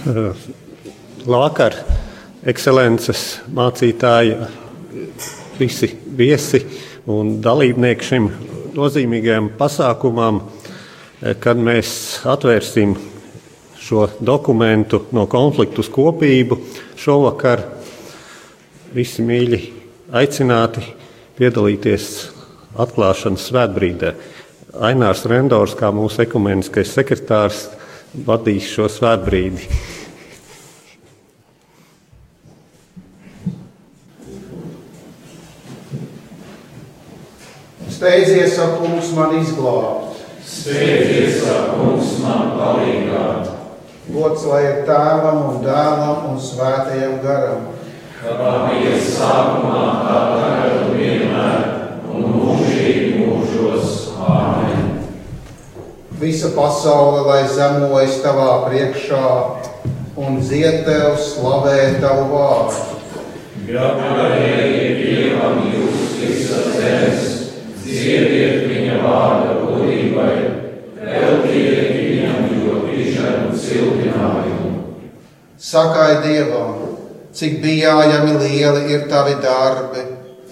Lākar, ekscelences mācītāji, visi viesi un dalībnieki šim nozīmīgajam pasākumam, kad mēs atvērsim šo dokumentu no konfliktu uz kopību. Šovakar visi mīļi aicināti piedalīties atklāšanas svētbrīdē. Ainārs Rendors, kā mūsu ekumeniskais sekretārs, vadīs šo svētbrīdi. Steidzies, ak, kungs, man izglābt. Steidzies, ak, kungs, man palīgāt. Gods lai ir tēvam un dēlam un svētajam garam. Kā bija sākumā, tā tagad un vienmēr, Visa pasaule, lai zemojas tavā priekšā un dzied tev slavē tavu vārdu. Gādājiet Dievam jūs visas zemes, dziediet viņa vārda godībai, veltiet viņam jo pišanu cildinājumu. Sakai Dievam, cik bijājami lieli ir tavi darbi,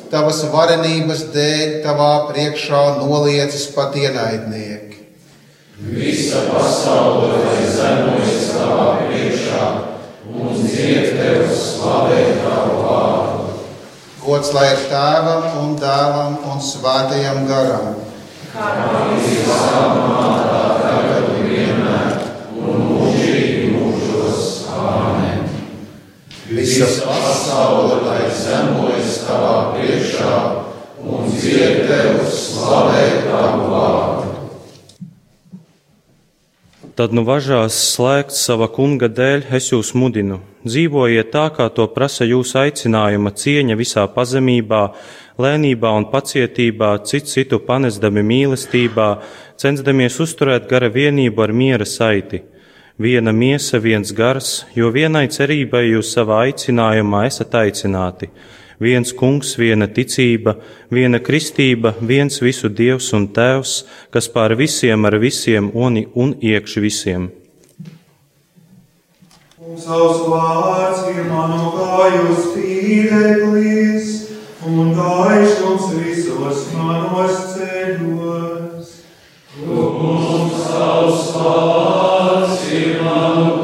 tavas varenības dēļ tavā priekšā noliecis pat ienaidnieki. Visa pasaule, lai zemojas tavā priekšā un dzied tev slavē tavu vārdu. Gods lai ir tēvam un dēlam un svētajam garam. Kā bija sākumā, tā tagad un vienmēr, un mūžīgi mūžos. Āmen. Visa pasaule, lai zemojas tavā priekšā un dzied tev slavē tavu vārdu. Tad nu važās slēgt sava kunga dēļ, es jūs mudinu. Dzīvojiet tā, kā to prasa jūsu aicinājuma cieņa visā pazemībā, lēnībā un pacietībā, citu citu panesdami mīlestībā, censdamies uzturēt gara vienību ar miera saiti. Viena miesa, viens gars, jo vienai cerībai jūs savā aicinājumā esat aicināti viens kungs, viena ticība, viena kristība, viens visu dievs un tēvs, kas pār visiem ar visiem un, un iekš visiem. Un savs vārds ir manu kāju spīdeklis un gaišums visos manos ceļos. Un savs vārds ir manu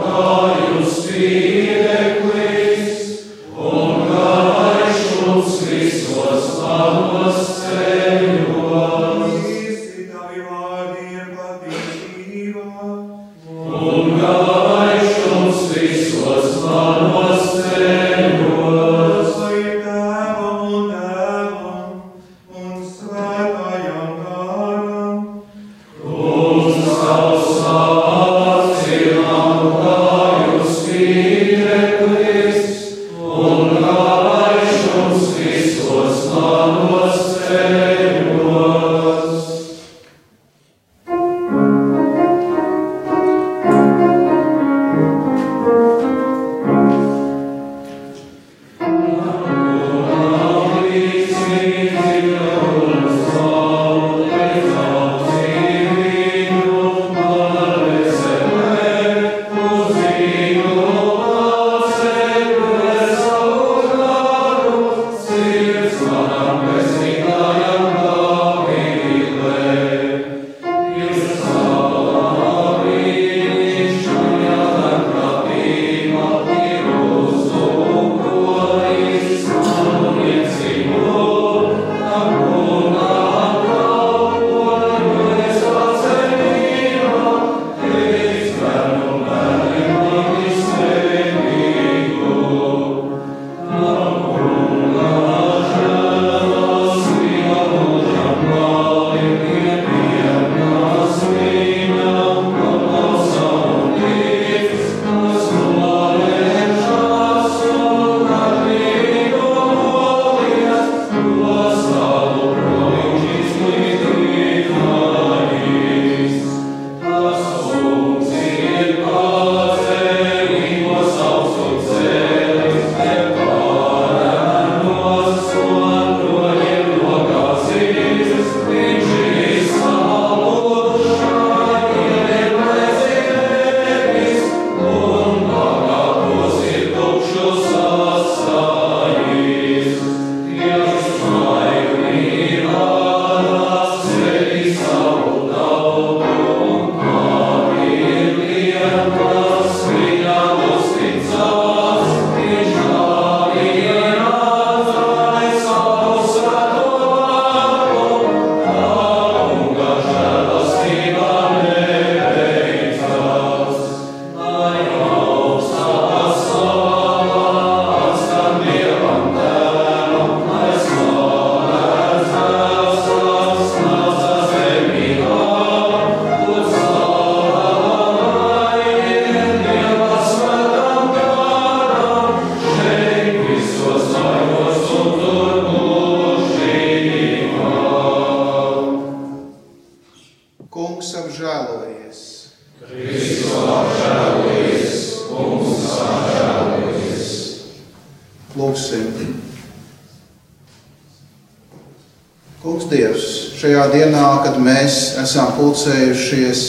esam pulcējušies,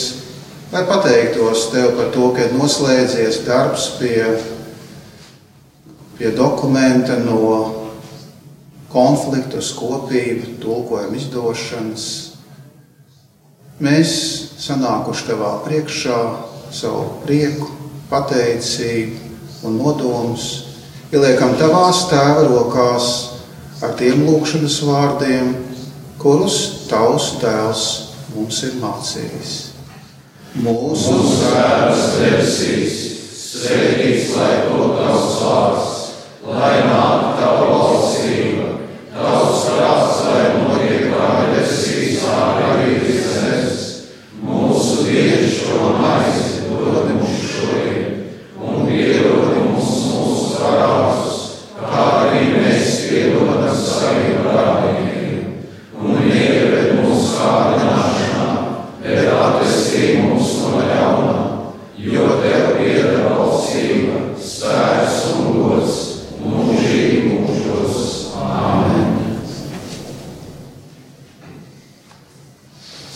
lai pateiktos Tev par to, ka ir noslēdzies darbs pie, pie dokumenta no konfliktu, skopību, tulkojuma izdošanas, mēs sanākuši Tavā priekšā savu prieku, pateicību un nodomus ieliekam Tavās tēva rokās ar tiem lūkšanas vārdiem, kurus Tavs tēvs mums ir mācījis. Mūsu Tēvs debesīs, svētīts lai top tavs vārds,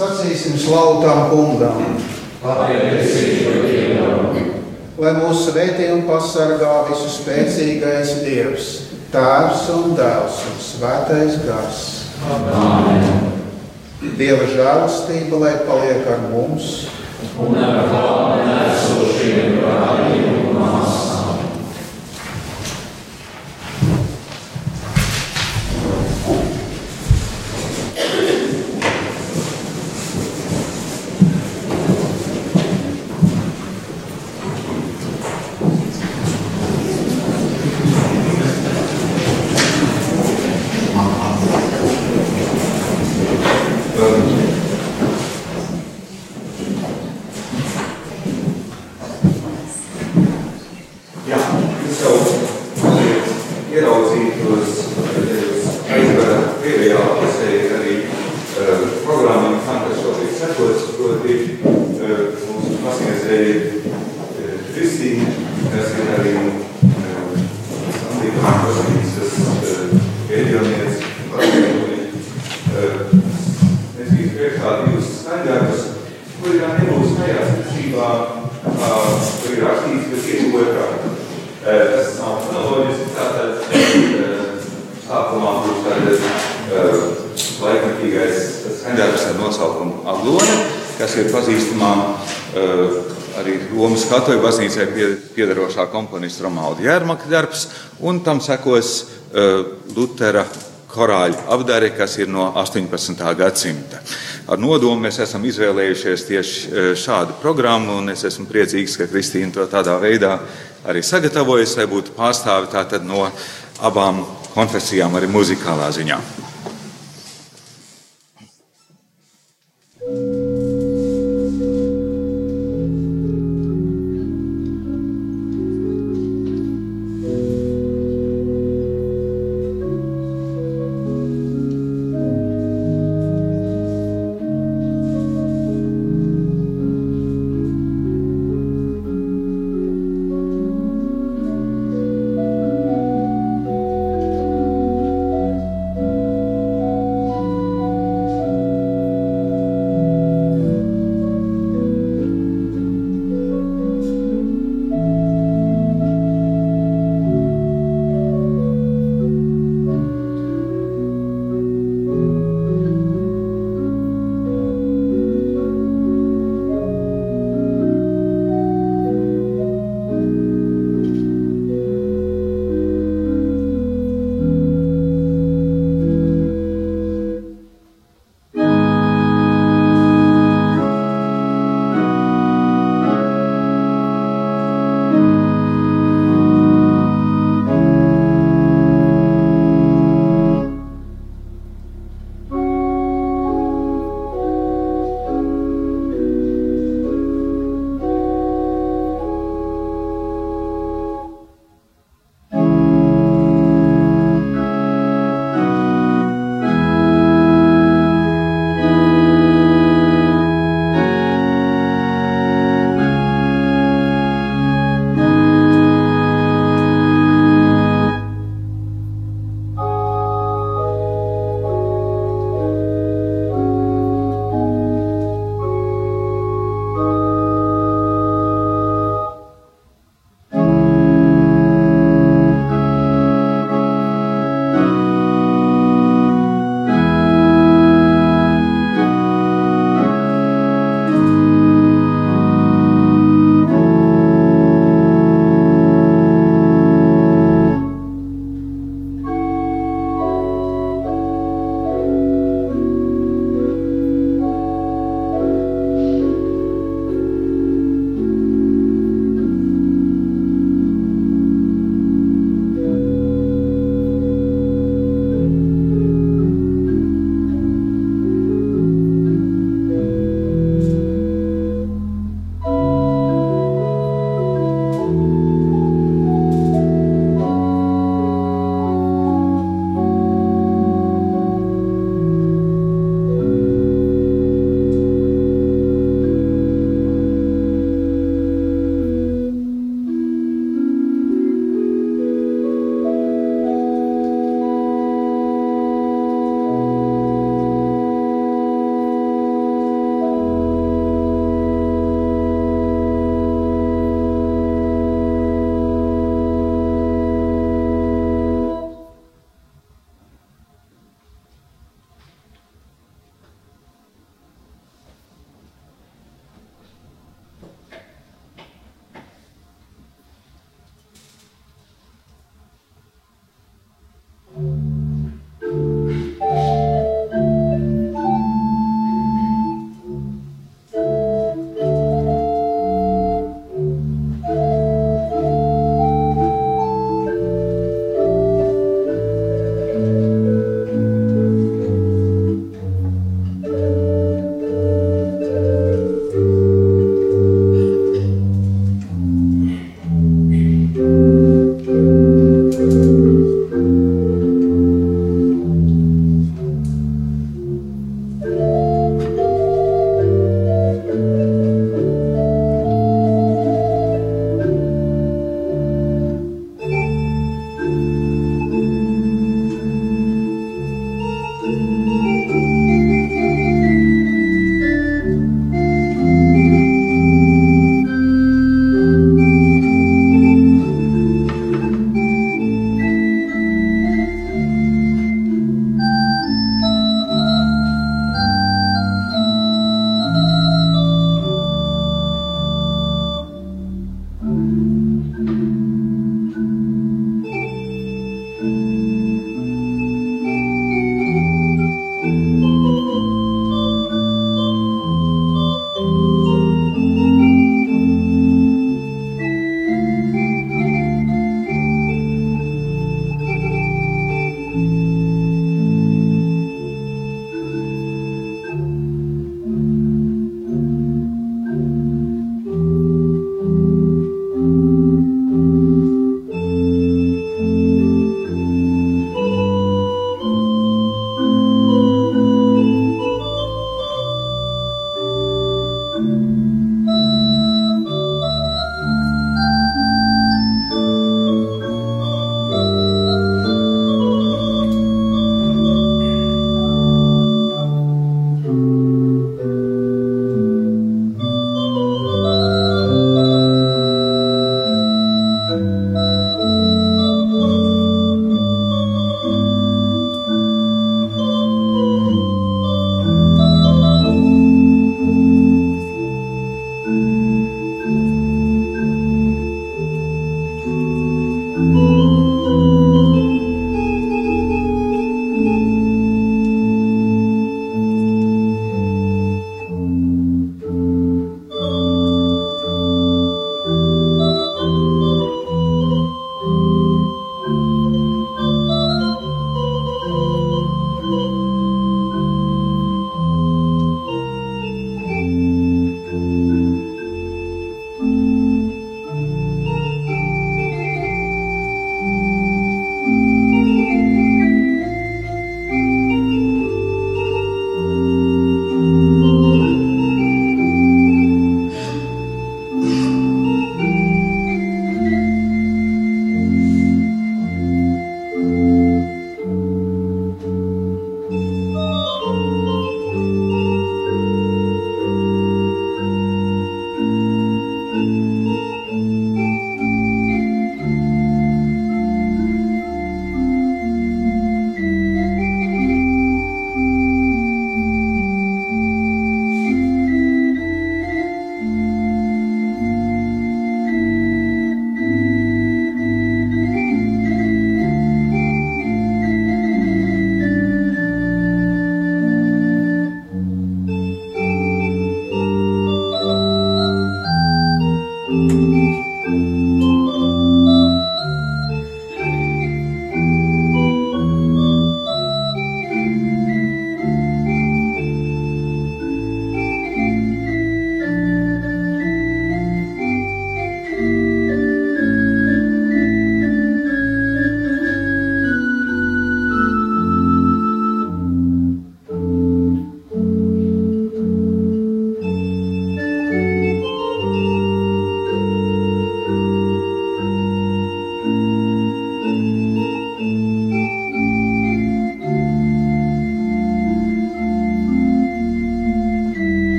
sacīsim slavu tam kungam, lai mūsu svētī un pasargā visu spēcīgais Dievs, Tēvs un Dēls un Svētais Gars. Amen. Dieva žēlastība, lai paliek ar mums, Un ar klātu nesošiem brāļiem un māsām. Jā, es jau mazliet ieraudzīju tos aizvara pēdējā pusē arī uh, programmu, kam tas šobrīd sekos, proti uh, mūsu pasniedzēji uh, Kristīna, kas ir arī uh, Sandīka baznīcas uh, pēdējoniec, uh, es biju priekšā divas skaņdarbas, kuri gan nebūs tajā secībā, kā tur ir rakstīts, bet ir otrā. Eh, Tas nav chronoloģiski, tātad eh, sākumā būs tātad eh, laikmetīgais skaņdarbs ar nosaukumu Aglone, kas ir pazīstamā arī Romas pie- piedarošā komponista Romalda Jērmaka darbs, un tam sekos Lutera korāļu apdare, kas ir no 18. gadsimta. Ar nodomu mēs esam izvēlējušies tieši eh, šādu programmu, un es esmu priecīgs, ka Kristīna to tādā veidā arī sagatavojas, lai būtu pārstāvi no abām konfesijām, arī muzikālā ziņā.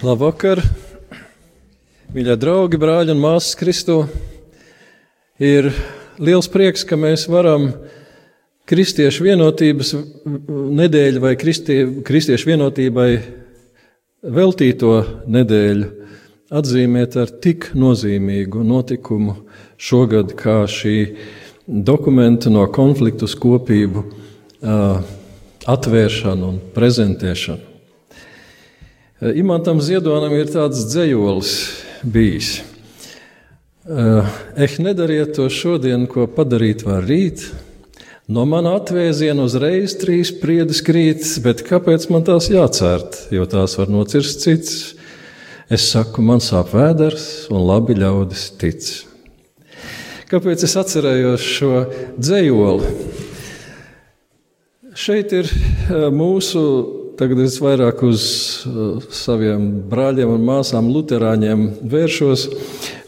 Labvakar, mīļie draugi, brāļi un māsas Kristo. Ir liels prieks, ka mēs varam Kristiešu vienotības nedēļu vai kristie, Kristiešu vienotībai veltīto nedēļu atzīmēt ar tik nozīmīgu notikumu šogad, kā šī dokumenta no konfliktu uz kopību atvēršana un prezentēšana. Imantam Ziedonam ir tāds dzējolis bijis. Eh nedariet to šodien, ko padarīt var rīt. No mana atvēziena uzreiz trīs priedes krīt, bet kāpēc man tās jācērt, jo tās var nocirst cits? Es saku, man sāp vēders, un labi ļaudis tic. Kāpēc es atcerējos šo dzējoli? Šeit ir mūsu, tagad es vairāk uz saviem brāļiem un māsām, luterāņiem vēršos.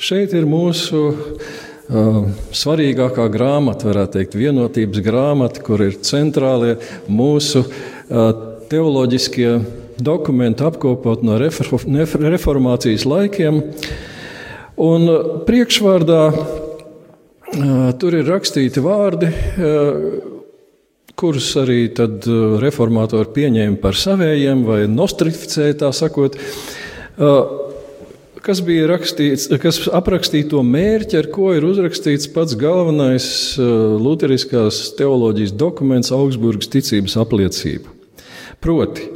Šeit ir mūsu Uh, svarīgākā grāmata, varētu teikt, vienotības grāmata, kur ir centrālie mūsu uh, teoloģiskie dokumenti apkopot no reformācijas laikiem. Un priekšvārdā tur ir rakstīti vārdi, kurus arī reformatori pieņēma par savējiem vai nostrificēja, tā sakot kas bija rakstīts, kas aprakstīja to mērķi, ar ko ir uzrakstīts pats galvenais Lutheriskās teoloģijas dokuments, Augsburgas ticības apliecība. Proti,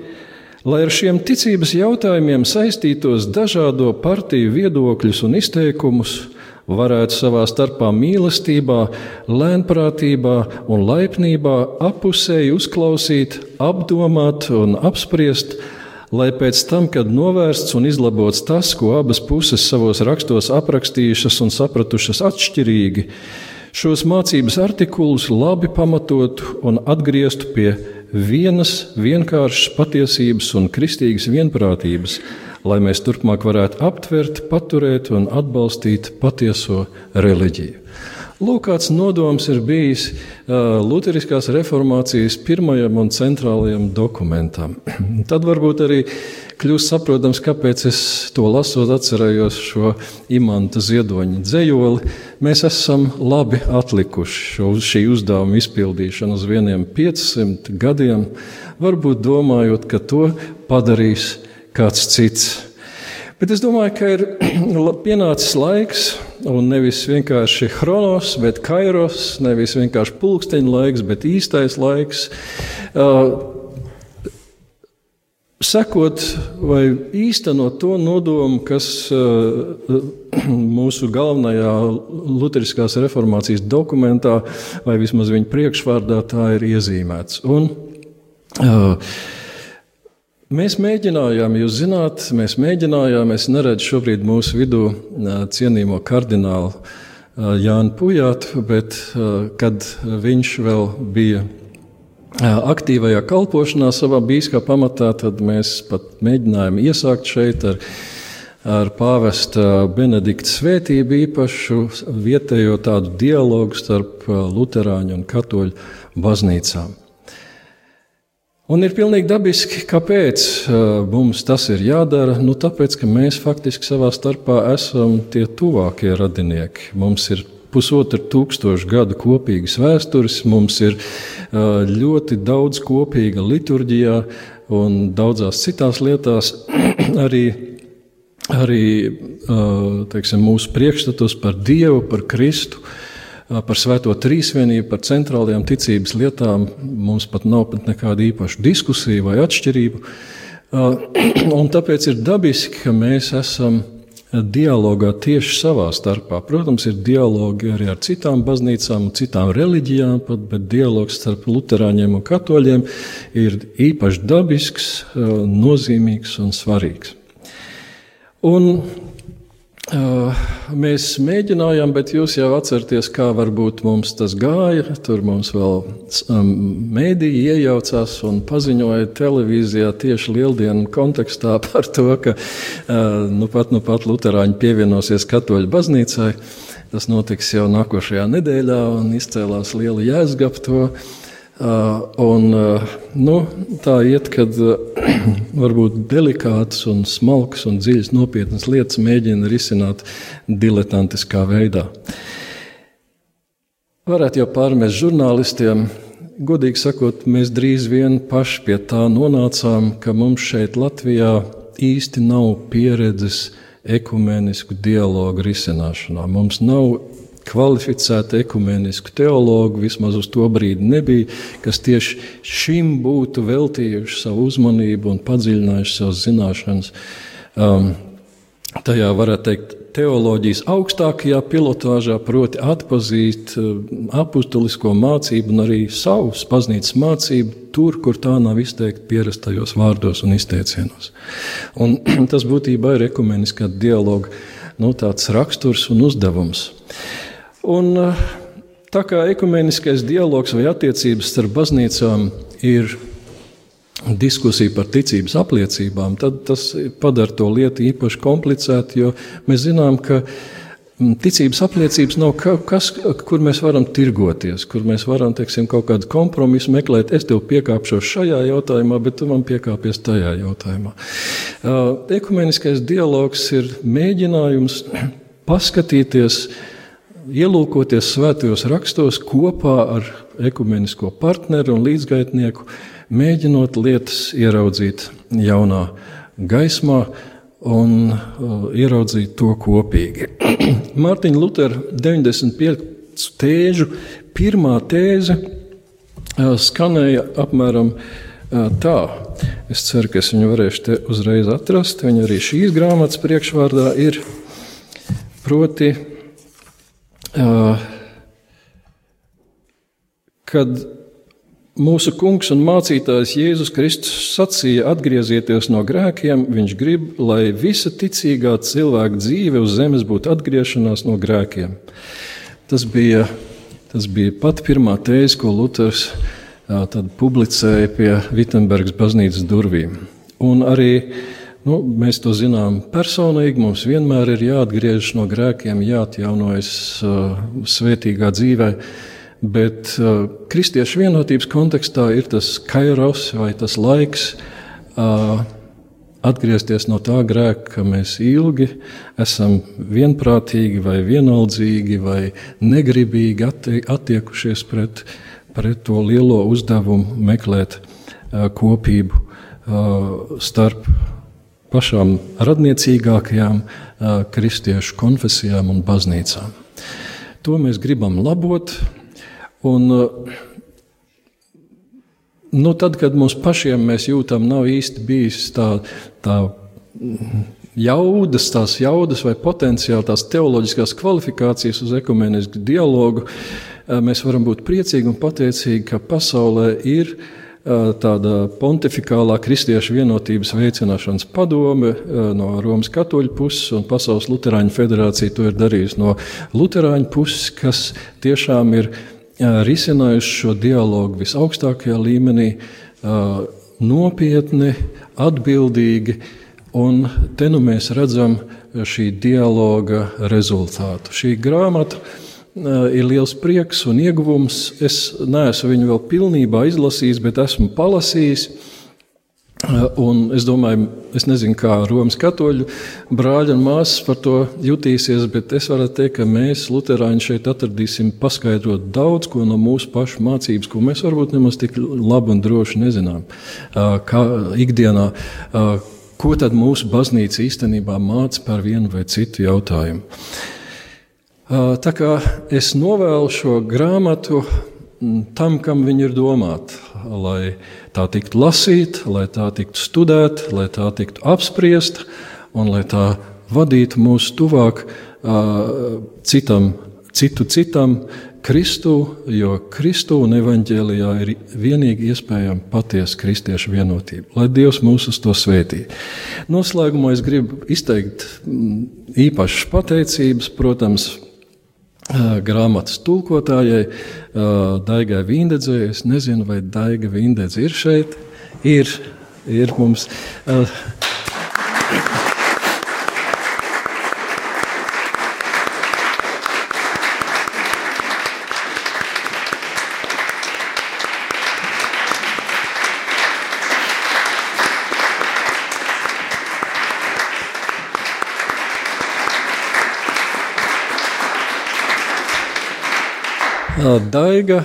Lai ar šiem ticības jautājumiem saistītos dažādo partiju viedokļus un izteikumus, varētu savā starpā mīlestībā, lēnprātībā un laipnībā apusēji uzklausīt, apdomāt un apspriest, lai pēc tam, kad novērsts un izlabots tas, ko abas puses savos rakstos aprakstījušas un sapratušas atšķirīgi, šos mācības artikulus labi pamatotu un atgrieztu pie vienas vienkāršas patiesības un kristīgas vienprātības, lai mēs turpmāk varētu aptvert, paturēt un atbalstīt patieso reliģiju. Lūk, kāds nodoms ir bijis uh, Lutheriskās reformācijas pirmajam un centrālajam dokumentam. Tad varbūt arī kļūst saprotams, kāpēc es to lasot, atcerējos šo imanta ziedoņa dzējoli. Mēs esam labi atlikuši šo, šī uzdevuma izpildīšanu uz vieniem 500 gadiem, varbūt domājot, ka to padarīs kāds cits. Bet es domāju, ka ir pienācis laiks, un nevis vienkārši chronos, bet kairos, nevis vienkārši pulksteņa laiks, bet īstais laiks. Uh, sekot vai īstenot to nodomu, kas uh, mūsu galvenajā Lutheriskās reformācijas dokumentā, vai vismaz viņa priekšvārdā, tā ir iezīmēts. Un, uh, Mēs mēģinājām, jūs zināt, mēs mēģinājām, es neredzu šobrīd mūsu vidū cienījamo kardinālu Jānu Pujātu, bet kad viņš vēl bija aktīvajā kalpošanā savā bīskā pamatā, tad mēs pat mēģinājām iesākt šeit ar, ar pāvesta Benedikta svētību īpašu vietējo tādu dialogu starp luterāņu un katoļu baznīcām. Un ir pilnīgi dabiski, kāpēc mums tas ir jādara. Nu, tāpēc, ka mēs faktiski savā starpā esam tie tuvākie radinieki. Mums ir pusotru tūkstošu gadu kopīgas vēstures, mums ir ļoti daudz kopīga liturģijā un daudzās citās lietās. arī arī teiksim, mūsu priekšstatus par Dievu, par Kristu, par Svēto Trīsvienību, par centrālajām ticības lietām mums pat nav pat nekāda īpaša diskusija vai atšķirība. Un tāpēc ir dabiski, ka mēs esam dialogā tieši savā starpā. Protams, ir dialogi arī ar citām baznīcām, citām reliģijām, pat, bet dialogs starp luterāņiem un katoļiem ir īpaši dabisks, nozīmīgs un svarīgs. Un Mēs mēģinājām, bet jūs jau atceraties, kā varbūt mums tas gāja. Tur mums vēl mēdīji iejaucās un paziņoja televīzijā tieši lieldienu kontekstā par to, ka nu pat, nu pat Lutāņi pievienosies katoļu baznīcai. Tas notiks jau nākošajā nedēļā, un izcēlās liela jēzga ap to. Uh, un, uh, nu, tā iet, kad uh, varbūt delikātas, un smalkas un dziļas nopietnas lietas mēģina risināt diletantiskā veidā. Varētu jau pārmest žurnālistiem, godīgi sakot, mēs drīz vien paši pie tā nonācām, ka mums šeit Latvijā īsti nav pieredzes ekumenisku dialogu risināšanā. Mums nav kvalificēta ekumenisku teologu, vismaz uz to brīdi nebija, kas tieši šim būtu veltījuši savu uzmanību un padziļinājuši savas zināšanas. Um, tajā varētu teikt, teoloģijas augstākajā pilotāžā, proti, atpazīt uh, apustulisko mācību un arī savus baznīcas mācību tur, kur tā nav izteikta pierastajos vārdos un izteicienos. Un tas būtībā ir ekumeniskā dialoga nu, raksturs un uzdevums. Un, eh, tā kā ekumeniskais dialogs vai attiecības starp baznīcām ir diskusija par ticības apliecībām, tad tas padara to lietu īpaši komplicētu, jo mēs zinām, ka Mm, ticības apliecības nav kas, kur mēs varam tirgoties, kur mēs varam teiksim, kaut kādu kompromisu meklēt. Es tev piekāpšos šajā jautājumā, bet tu man piekāpies tajā jautājumā. Uh, ekumeniskais dialogs ir mēģinājums paskatīties, ielūkoties svētajos rakstos kopā ar ekumenisko partneru un līdzgaitnieku, mēģinot lietas ieraudzīt jaunā gaismā un uh, ieraudzīt to kopīgi. Mārtiņa Lutera 95 tēžu pirmā tēze uh, skanēja apmēram uh, tā. Es ceru, ka es viņu varēšu te uzreiz atrast. Viņa arī šīs grāmatas priekšvārdā ir proti, kad Mūsu kungs un mācītājs Jēzus Kristus sacīja: atgriezieties no grēkiem. Viņš grib, lai visa ticīgā cilvēka dzīve uz zemes būtu atgriešanās no grēkiem. Tas bija, tas bija pat pirmā tēze, ko Luters publicēja pie Vitsenbergas baznīcas durvīm. Un arī nu, mēs to zinām personīgi. Mums vienmēr ir jāatgriežas no grēkiem, jāatjaunojas uh, svētīgā dzīvēm Bet uh, kristiešu vienotības kontekstā ir tas kairos vai tas laiks uh, atgriezties no tā grēka, ka mēs ilgi esam vienprātīgi vai vienaldzīgi vai negribīgi attie attiekušies pret, pret to lielo uzdevumu meklēt uh, kopību uh, starp pašām radniecīgākajām kristiešu konfesijām un baznīcām. To mēs gribam labot, Un, nu, tad, kad mums pašiem mēs jūtam, nav īsti bijis tā, tā jaudas, tās jaudas vai potenciāli tās teoloģiskās kvalifikācijas uz ekumenisku dialogu, mēs varam būt priecīgi un pateicīgi, ka pasaulē ir uh, tāda pontificālā kristiešu vienotības veicināšanas padome no Romas katoļu puses, un Pasaules Lutāņu federācija to ir darījusi no Lutāņu puses, kas tiešām ir risinājuši šo dialogu visaugstākajā līmenī, nopietni, atbildīgi. Un te nu mēs redzam šī dialoga rezultātu. Šī grāmata ir liels prieks un ieguvums. Es neesmu viņu vēl pilnībā izlasījis, bet esmu palasījis. Un es domāju, es nezinu, kā Romas katoļu brāļi un māsas par to jutīsies, bet es varu teikt, ka mēs, Lutāņi, šeit atradīsim paskaidrot daudz ko no mūsu pašu mācības, ko mēs varbūt nemaz tik labi un droši nezinām. Kā ikdienā, ko tad mūsu baznīca īstenībā māca par vienu vai citu jautājumu. Tā kā es novēlu šo grāmatu tam, kam viņa ir domāta, lai tā tiktu lasīta, lai tā tiktu studēta, lai tā tiktu apspriesta un lai tā vadītu mūs tuvāk citam, citu citam, Kristu, jo Kristu un evaņģēlijā ir vienīgi iespējama patiesa kristiešu vienotība. Lai Dievs mūs uz to svētī. Noslēgumā es gribu izteikt īpašas pateicības, protams, grāmatas tulkotājai, Daigai Vindedzei. Es nezinu, vai Daiga Vindedze ir šeit. Ir, ir mums. Daiga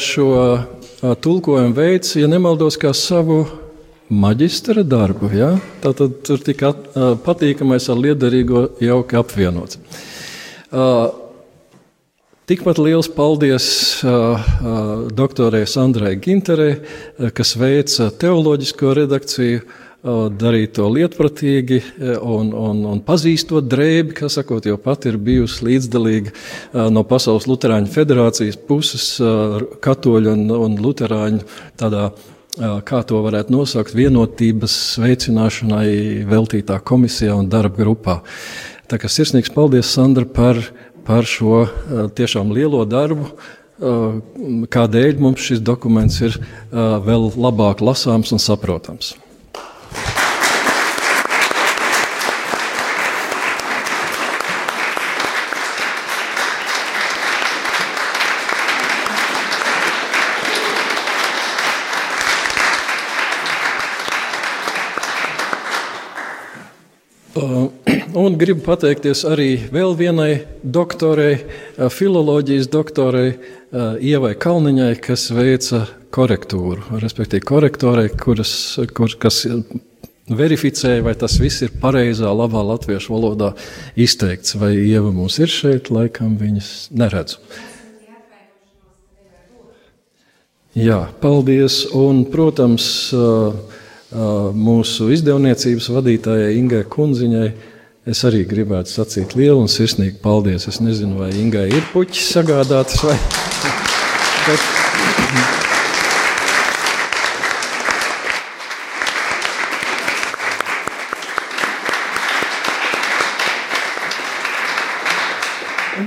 šo tulkojumu veids, ja nemaldos, kā savu maģistra darbu. Ja? Tātad tur tika patīkamais ar liederīgo jauki apvienots. Tikpat liels paldies uh, doktorai Sandrai Ginterei, kas veica teoloģisko redakciju, uh, darīja to lietpratīgi un, un, un pazīstot drēbi, kas sakot, jau pat ir bijusi līdzdalīga uh, no Pasaules Lutāņu federācijas puses, uh, katoļu un, un luterāņu tādā kā to varētu nosaukt, vienotības veicināšanai veltītā komisijā un darba grupā. Tā kā sirsnīgs paldies, Sandra, par par šo tiešām lielo darbu, kādēļ mums šis dokuments ir vēl labāk lasāms un saprotams. Un gribu pateikties arī vēl vienai doktorei, filozofijas doktorei, Ievai Kalniņai, kas veica korektūru, respektīvi korektorai, kuras, kur, kas verificēja, vai tas viss ir pareizā, labā latviešu valodā izteikts. Vai Ieva mums ir šeit, laikam viņas neredzu. Jā, paldies. Un, protams, mūsu izdevniecības vadītājai Ingai Kunziņai Es arī gribētu sacīt lielu un sirsnīgu paldies. Es nezinu, vai Ingai ir puķis sagādātas vai. Bet...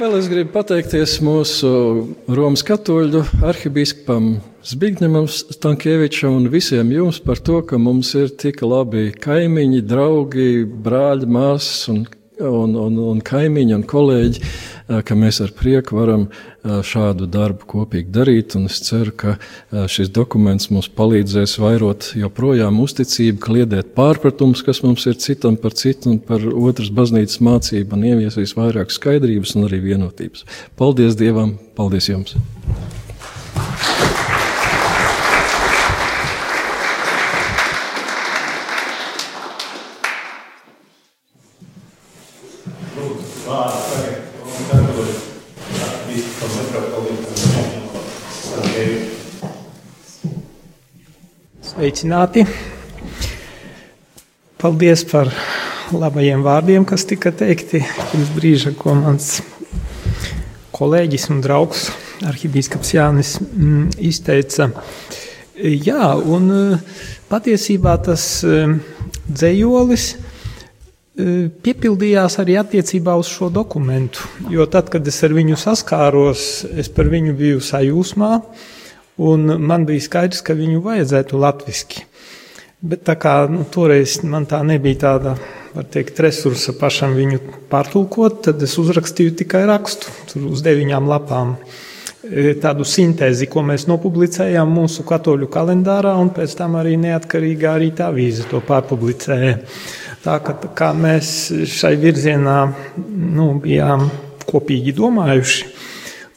Vēl es gribu pateikties mūsu Romas katoļu arhibīskapam Zbigņam Stankievičam un visiem jums par to, ka mums ir tik labi kaimiņi, draugi, brāļi, māsas un, un, un, un kaimiņi un kolēģi, ka mēs ar prieku varam šādu darbu kopīgi darīt. Un es ceru, ka šis dokuments mums palīdzēs vairot joprojām uzticību, kliedēt pārpratums, kas mums ir citam par citu un par otras baznīcas mācību un ieviesīs vairāk skaidrības un arī vienotības. Paldies Dievam! Paldies jums! Sveicināti! Paldies par labajiem vārdiem, kas tika teikti pirms brīža, ko mans kolēģis un draugs arhibīskaps Jānis mm, izteica. Jā, un patiesībā tas dzējolis piepildījās arī attiecībā uz šo dokumentu. Jo tad, kad es ar viņu saskāros, es par viņu biju sajūsmā. Un man bija skaidrs, ka viņu vajadzētu latviski. Bet tā kā nu, toreiz man tā nebija tāda, var teikt, resursa pašam viņu pārtulkot, tad es uzrakstīju tikai rakstu, tur uz deviņām lapām. E, tādu sintēzi, ko mēs nopublicējām mūsu katoļu kalendārā, un pēc tam arī neatkarīgā rīta avīze to pārpublicēja. Tā kā, kā mēs šai virzienā nu, bijām kopīgi domājuši,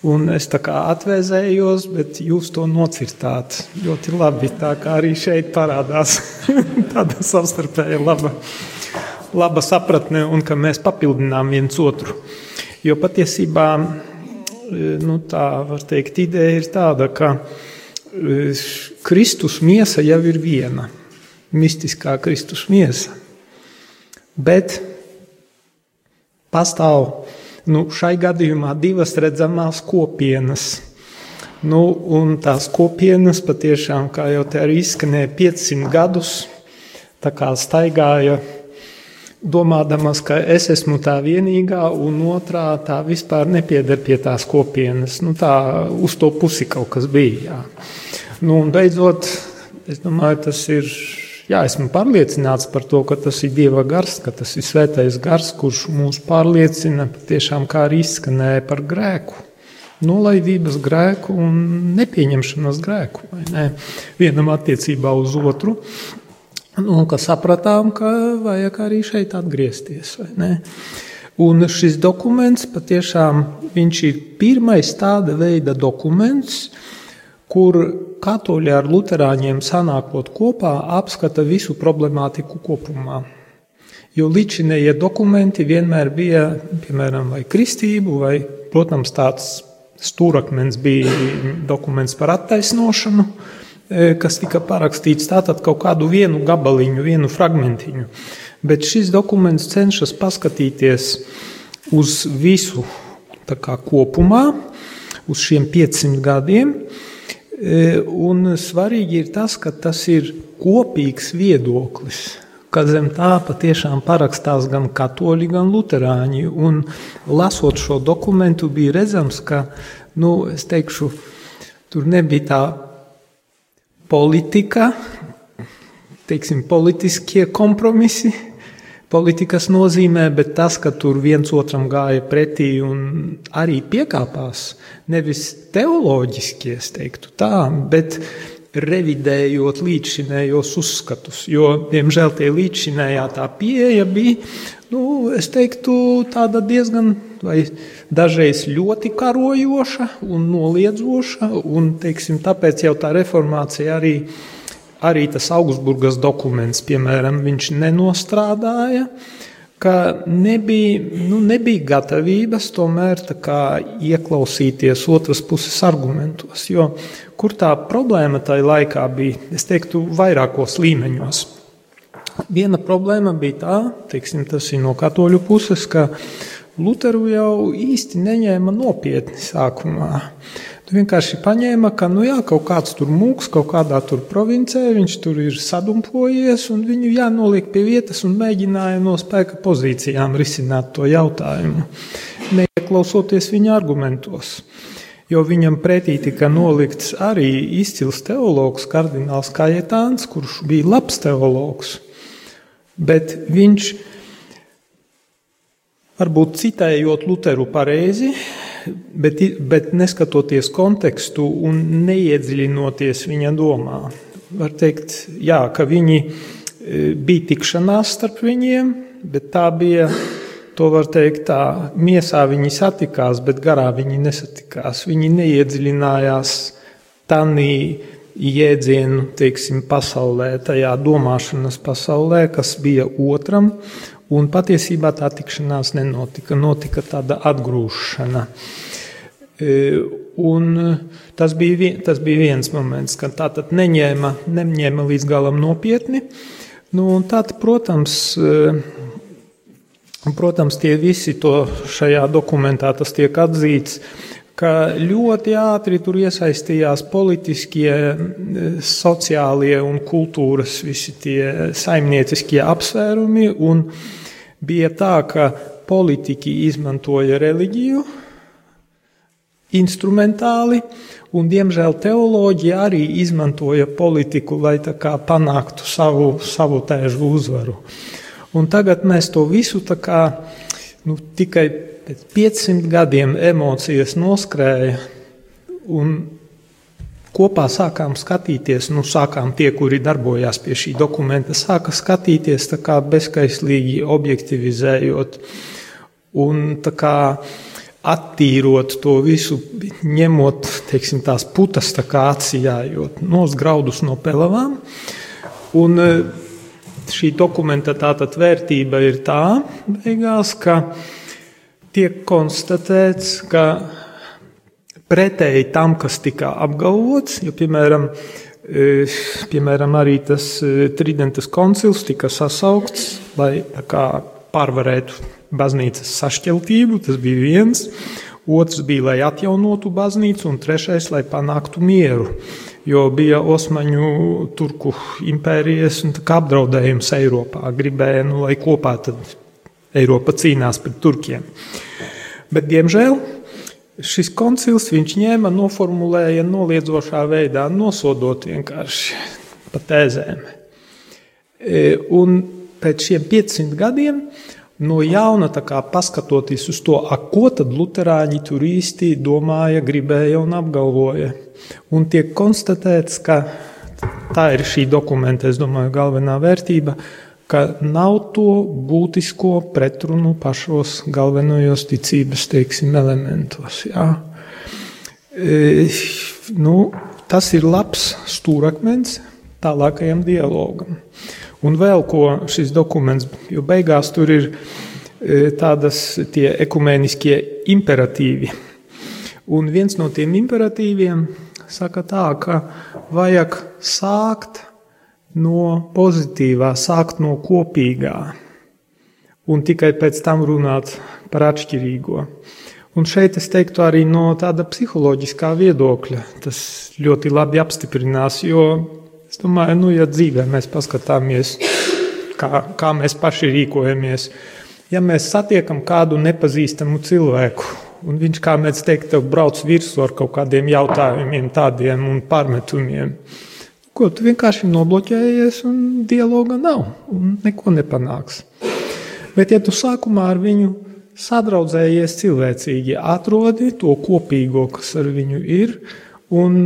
Un es tā kā atvēzējos, bet jūs to nocirtāt ļoti labi. Tā kā arī šeit parādās tāda savstarpēja laba, laba sapratne un ka mēs papildinām viens otru. Jo patiesībā nu, tā var teikt, ideja ir tāda, ka e, Kristus miesa jau ir viena, mistiskā Kristus miesa. Bet pastāv Nu, šai gadījumā divas redzamās kopienas. Nu, un tās kopienas patiešām, kā jau te arī izskanēja, 500 gadus staigāja, domādamas, ka es esmu tā vienīgā, un otrā tā vispār nepieder pie tās kopienas. Nu, tā uz to pusi kaut kas bija. Jā. Nu, un beidzot, es domāju, tas ir Jā, esmu pārliecināts par to, ka tas ir Dieva gars, ka tas ir svētais gars, kurš mūs pārliecina patiešām kā arī izskanēja par grēku. Nolaidības grēku un nepieņemšanas grēku. Ne? Vienam attiecībā uz otru. Nu, ka sapratām, ka vajag arī šeit atgriezties. Un šis dokuments patiešām ir pirmais tāda veida dokuments, kur katoļi ar luterāņiem sanākot kopā apskata visu problemātiku kopumā. Jo līdzinējie dokumenti vienmēr bija, piemēram, vai kristību, vai, protams, tāds stūrakmens bija dokuments par attaisnošanu, e, kas tika parakstīts tātad kaut kādu vienu gabaliņu, vienu fragmentiņu. Bet šis dokuments cenšas paskatīties uz visu kā, kopumā, uz šiem 500 gadiem. E, un svarīgi ir tas, ka tas ir kopīgs viedoklis ka zem tā patiešām parakstās gan katoļi, gan luterāņi. Un, lasot šo dokumentu, bija redzams, ka nu, teikšu, tur nebija tā politika, teiksim, politiskie kompromisi. Politikas nozīmē, bet tas, ka tur viens otram gāja pretī un arī piekāpās, nevis teoloģiski, es teiktu tā, bet revidējot līdzšinējos uzskatus. Jo, diemžēl, tie līdzšinējā tā pieeja bija, nu, es teiktu, tāda diezgan, vai dažreiz ļoti karojoša un noliedzoša, un, teiksim, tāpēc jau tā reformācija arī, arī tas Augsburgas dokuments, piemēram, viņš nenostrādāja, ka nebija, nu, nebija gatavības tomēr ieklausīties otras puses argumentos. Jo kur tā problēma tajā laikā bija, es teiktu, vairākos līmeņos. Viena problēma bija tā, teiksim, tas ir no katoļu puses, ka Luteru jau īsti neņēma nopietni sākumā. Tu vienkārši paņēma, ka nu jā, kaut kāds tur mūks, kaut kādā tur provincē, viņš tur ir sadumpojies, un viņu jānoliek pie vietas un mēģināja no spēka pozīcijām risināt to jautājumu, neieklausoties viņa argumentos. Jo viņam pretī tika nolikts arī izcils teologs, kardināls Kajetāns, kurš bija labs teologs, bet viņš, varbūt citējot Luteru pareizi, bet, bet neskatoties kontekstu un neiedziļinoties viņa domā. Var teikt, jā, ka viņi e, bija tikšanās starp viņiem, bet tā bija, to var teikt, tā miesā viņi satikās, bet garā viņi nesatikās. Viņi neiedziļinājās tanī jēdzienu, teiksim, pasaulē, tajā domāšanas pasaulē, kas bija otram, Un patiesībā tā tikšanās nenotika, notika tāda atgrūšana. E, un tas bija, tas bija viens moments, kad tā tad neņēma, neņēma līdz galam nopietni. Nu, tad, protams, e, protams, tie visi to šajā dokumentā tiek atzīts, ka ļoti ātri tur iesaistījās politiskie, e, sociālie un kultūras visi tie saimnieciskie apsvērumi. Un, bija tā, ka politiķi izmantoja reliģiju instrumentāli, un, diemžēl, teoloģija arī izmantoja politiku, lai panāktu savu, savu tēžu uzvaru. Un tagad mēs to visu kā, nu, tikai pēc 500 gadiem emocijas noskrēja, un kopā sākām skatīties, nu, sākām tie, kuri darbojās pie šī dokumenta, sāka skatīties tā kā bezskaislīgi objektivizējot un tā kā attīrot to visu, ņemot, teiksim, tās putas tā kā atsijājot, nos graudus no pelavām. Un e, šī dokumenta tātad vērtība ir tā, beigās, ka tiek konstatēts, ka pretēji tam, kas tika apgalvots. Jo, piemēram, e, piemēram, arī tas e, Tridentas koncils tika sasaukts, lai pārvarētu baznīcas sašķeltību. Tas bija viens. Otrs bija, lai atjaunotu baznīcu, un trešais, lai panāktu mieru. Jo bija Osmaņu turku impērijas apdraudējums Eiropā. Gribēja, nu, lai kopā Eiropa cīnās pret turkiem. Bet, diemžēl, Šis koncils viņš ņēma, noformulēja noliedzošā veidā, nosodot vienkārši pa tēzēm. E, un pēc šiem 500 gadiem no jauna paskatoties uz to, a, ko tad luterāņi tur īsti domāja, gribēja un apgalvoja. Un tiek konstatēts, ka tā ir šī dokumenta, es domāju, galvenā vērtība, ka nav to būtisko pretrunu pašos galvenajos ticības, teiksim, elementos. Jā. E, nu, tas ir labs stūrakmens tālākajam dialogam. Un vēl ko šis dokuments, jo beigās tur ir e, tādas tie ekumēniskie imperatīvi. Un viens no tiem imperatīviem saka tā, ka vajag sākt no pozitīvā, sākt no kopīgā un tikai pēc tam runāt par atšķirīgo. Un šeit es teiktu arī no tāda psiholoģiskā viedokļa. Tas ļoti labi apstiprinās, jo es domāju, nu, ja dzīvē mēs paskatāmies, kā, kā mēs paši rīkojamies, ja mēs satiekam kādu nepazīstamu cilvēku, un viņš, kā mēs teikt, tev brauc virsū ar kaut kādiem jautājumiem tādiem un pārmetumiem, ko tu vienkārši nobloķējies un dialoga nav, un neko nepanāks. Bet ja tu sākumā ar viņu sadraudzējies cilvēcīgi, atrodi to kopīgo, kas ar viņu ir, un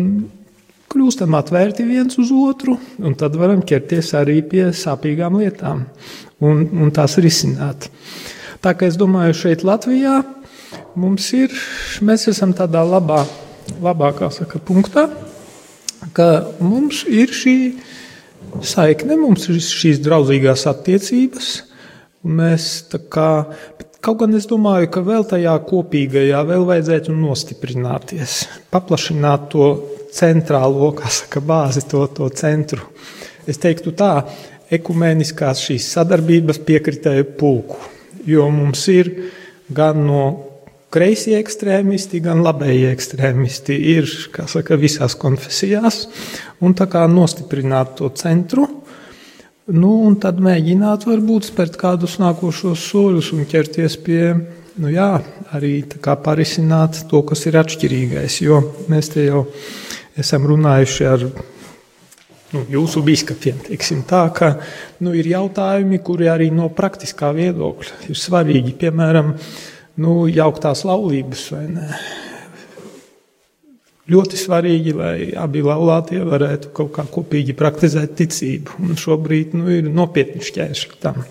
kļūstam atvērti viens uz otru, un tad varam ķerties arī pie sāpīgām lietām un, un tās risināt. Tā kā es domāju, šeit Latvijā mums ir, mēs esam tādā labā, labākā saka, punktā, ka mums ir šī saikne, mums ir šīs draudzīgās attiecības. Mēs kā, Kaut gan es domāju, ka vēl tajā kopīgajā vēl vajadzētu nostiprināties, paplašināt to centrālo, kā saka, bāzi, to, to centru. Es teiktu tā, ekumēniskās šīs sadarbības piekritēju pulku, jo mums ir gan no kreisie ekstrēmisti, gan labējie ekstrēmisti ir, kā saka, visās konfesijās, un tā kā nostiprināt to centru, Nu, un tad mēģināt varbūt spērt kādus nākošos soļus un ķerties pie, nu jā, arī parisināt to, kas ir atšķirīgais. Jo mēs te jau esam runājuši ar nu, jūsu biskupiem, tā, ka nu, ir jautājumi, kuri arī no praktiskā viedokļa ir svarīgi. Piemēram, nu, jauktās laulības vai ne ļoti svarīgi, lai abi laulātie varētu kaut kā kopīgi praktizēt ticību. Un šobrīd nu, ir nopietni šķēršļi tam.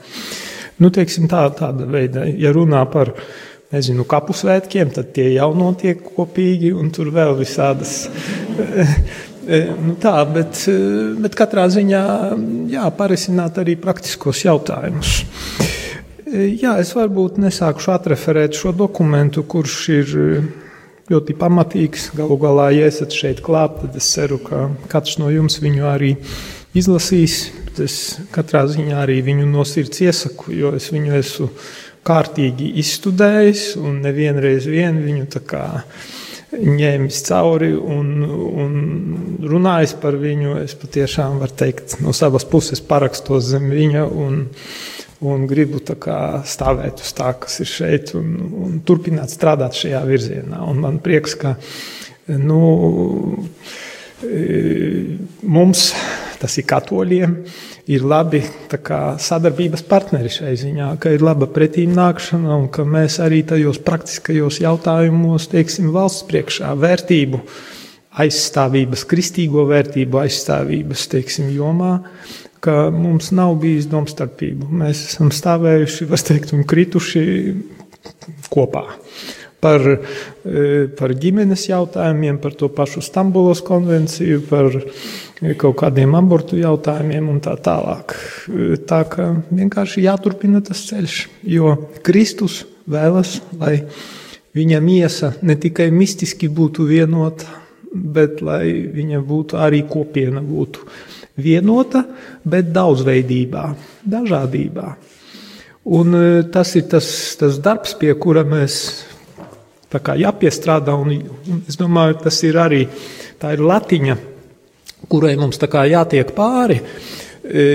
Nu, teiksim, tā, tāda veida, ja runā par nezinu, kapu svētkiem, tad tie jau notiek kopīgi, un tur vēl visādas. nu, tā, bet, bet katrā ziņā jā, parisināt arī praktiskos jautājumus. Jā, es varbūt nesākušu atreferēt šo dokumentu, kurš ir ļoti pamatīgs. Galu galā, ja esat šeit klāt, tad es ceru, ka katrs no jums viņu arī izlasīs. Es katrā ziņā arī viņu no sirds iesaku, jo es viņu esmu kārtīgi izstudējis un nevienreiz vien viņu tā kā ņēmis cauri un, un runājis par viņu. Es patiešām varu teikt, no savas puses parakstos zem viņa. Un, un gribu kā, stāvēt uz tā, kas ir šeit, un, un turpināt strādāt šajā virzienā. Un man prieks, ka nu, e, mums, tas ir katoļiem, ir labi kā, sadarbības partneri šai ziņā, ka ir laba pretīm nākšana un ka mēs arī tajos praktiskajos jautājumos, teiksim, valsts priekšā vērtību aizstāvības, kristīgo vērtību aizstāvības, teiksim, jomā ka mums nav bijis domstarpību. Mēs esam stāvējuši, var teikt, un krituši kopā. Par, e, par ģimenes jautājumiem, par to pašu Stambulas konvenciju, par kaut kādiem abortu jautājumiem un tā tālāk. E, tā ka vienkārši jāturpina tas ceļš, jo Kristus vēlas, lai viņa miesa ne tikai mistiski būtu vienota, bet lai viņa būtu arī kopiena būtu vienota, bet daudzveidībā, dažādībā. Un e, tas ir tas, tas darbs, pie kura mēs jāpiestrādā. Un, un es domāju, tas ir arī tā ir latiņa, kurai mums jātiek pāri. E,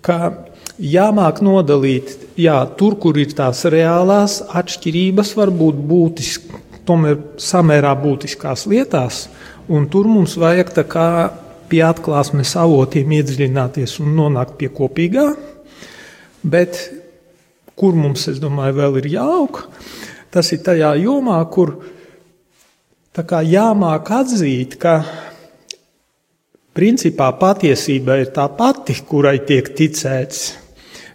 ka jāmāk nodalīt, jā, tur, kur ir tās reālās atšķirības, var būt būtiski, tomēr samērā būtiskās lietās, un tur mums vajag tā kā pie atklāsmes avotiem iedziļināties un nonākt pie kopīgā. Bet kur mums, es domāju, vēl ir jāaug, tas ir tajā jomā, kur jāmāk atzīt, ka principā patiesība ir tā pati, kurai tiek ticēts.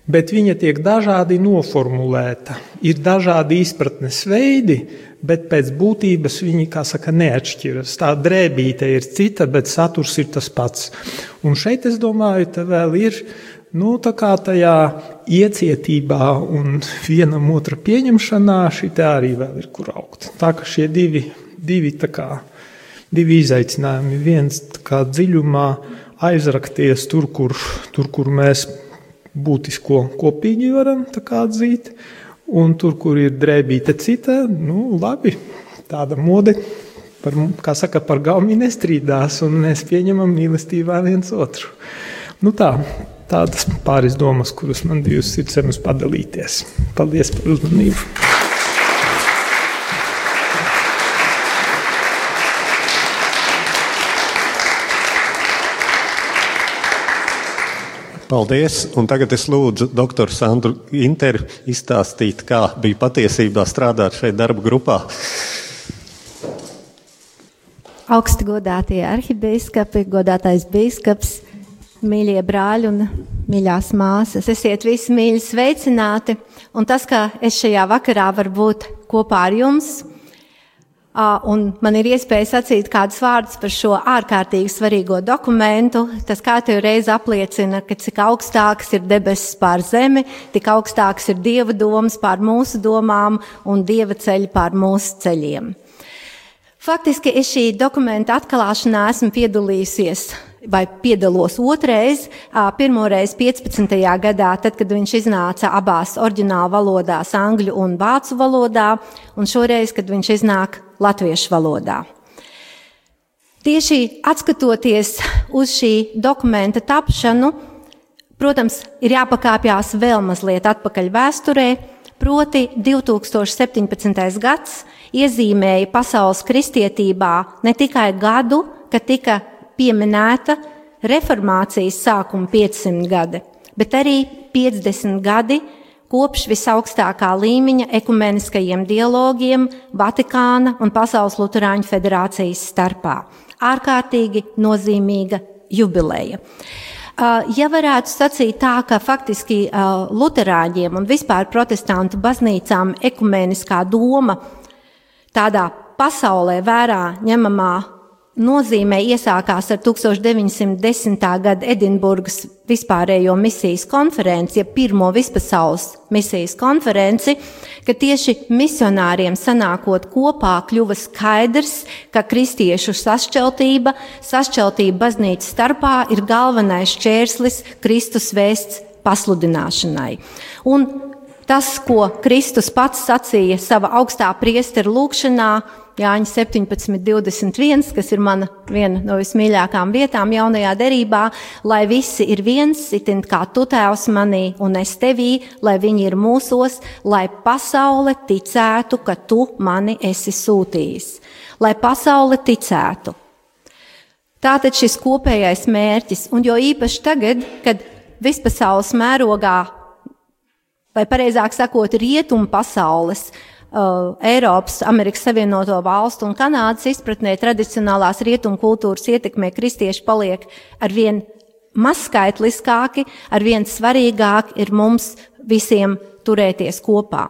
Bet viņa tiek dažādi noformulēta. Ir dažādi izpratnes veidi, bet pēc būtības viņi, kā saka, neatšķiras. Tā drēbīte ir cita, bet saturs ir tas pats. Un šeit, es domāju, tā vēl ir, nu, tā kā tajā iecietībā un vienam otra pieņemšanā, šī arī vēl ir kur augt. Tā ka šie divi, divi kā, divi izaicinājumi. Viens kā dziļumā aizrakties tur, kur, tur, kur mēs būtisko kopīgi varam atzīt. Un tur, kur ir drēbīte cita, nu, labi, tāda mode, par, kā saka, par gaumi nestrīdās, un mēs pieņemam mīlestībā viens otru. Nu tā, tādas pāris domas, kuras man bija uz sirds padalīties. Paldies par uzmanību! Paldies! Un tagad es lūdzu doktoru Sandru Interu izstāstīt, kā bija patiesībā strādāt šeit darba grupā. Augsti godātie arhibīskapi, godātais bīskaps, mīļie brāļi un mīļās māsas, esiet visi mīļi sveicināti. Un tas, ka es šajā vakarā varu būt kopā ar jums, Un man ir iespēja sacīt kādus vārdus par šo ārkārtīgi svarīgo dokumentu. Tas katru reizi apliecina, ka cik augstāks ir debesis pār zemi, tik augstāks ir dieva domas pār mūsu domām un dieva ceļi pār mūsu ceļiem. Faktiski es šī dokumenta atklāšanā esmu piedalījusies vai piedalos otrais, pirmoreiz 15. gadā, tad, kad viņš iznāca abās oriģināla valodās, angļu un vācu valodā, un šoreiz, kad viņš iznāk latviešu valodā. Tieši atskatoties uz šī dokumenta tapšanu, protams, ir jāpakāpjas vēl mazliet atpakaļ vēsturē, proti 2017. gads iezīmēja pasaules kristietībā ne tikai gadu, kad tika pieminēta reformācijas sākuma 500 gadi, bet arī 50 gadi kopš visaugstākā līmeņa ekumeniskajiem dialogiem Vatikāna un Pasaules Lutāņu federācijas starpā. Ārkārtīgi nozīmīga jubileja. Uh, ja varētu sacīt tā, ka faktiski uh, Lutāņiem un vispār protestantu baznīcām ekumeniskā doma tādā pasaulē vērā ņemamā nozīmē iesākās ar 1910. gada Edinburgas vispārējo misijas konferenci, ja pirmo vispasaules misijas konferenci, ka tieši misionāriem sanākot kopā kļuva skaidrs, ka kristiešu sašķeltība, sašķeltība baznīcas starpā ir galvenais čērslis Kristus vēsts pasludināšanai. Un tas, ko Kristus pats sacīja savā augstā priesteru lūgšanā, Jāņa 17, 21, kas ir mana viena no vismīļākajām vietām jaunajā derībā, lai visi ir viens, itin kā tu tēvs manī un es tevī, lai viņi ir mūsos, lai pasaule ticētu, ka tu mani esi sūtījis. Lai pasaule ticētu. Tātad šis kopējais mērķis, un jo īpaši tagad, kad vispasaules mērogā, vai pareizāk sakot, rietumu pasaules, uh, Eiropas, Amerikas Savienoto Valstu un Kanādas izpratnē tradicionālās rietumu kultūras ietekmē kristieši paliek ar vien mazskaitliskāki, ar vien svarīgāk ir mums visiem turēties kopā.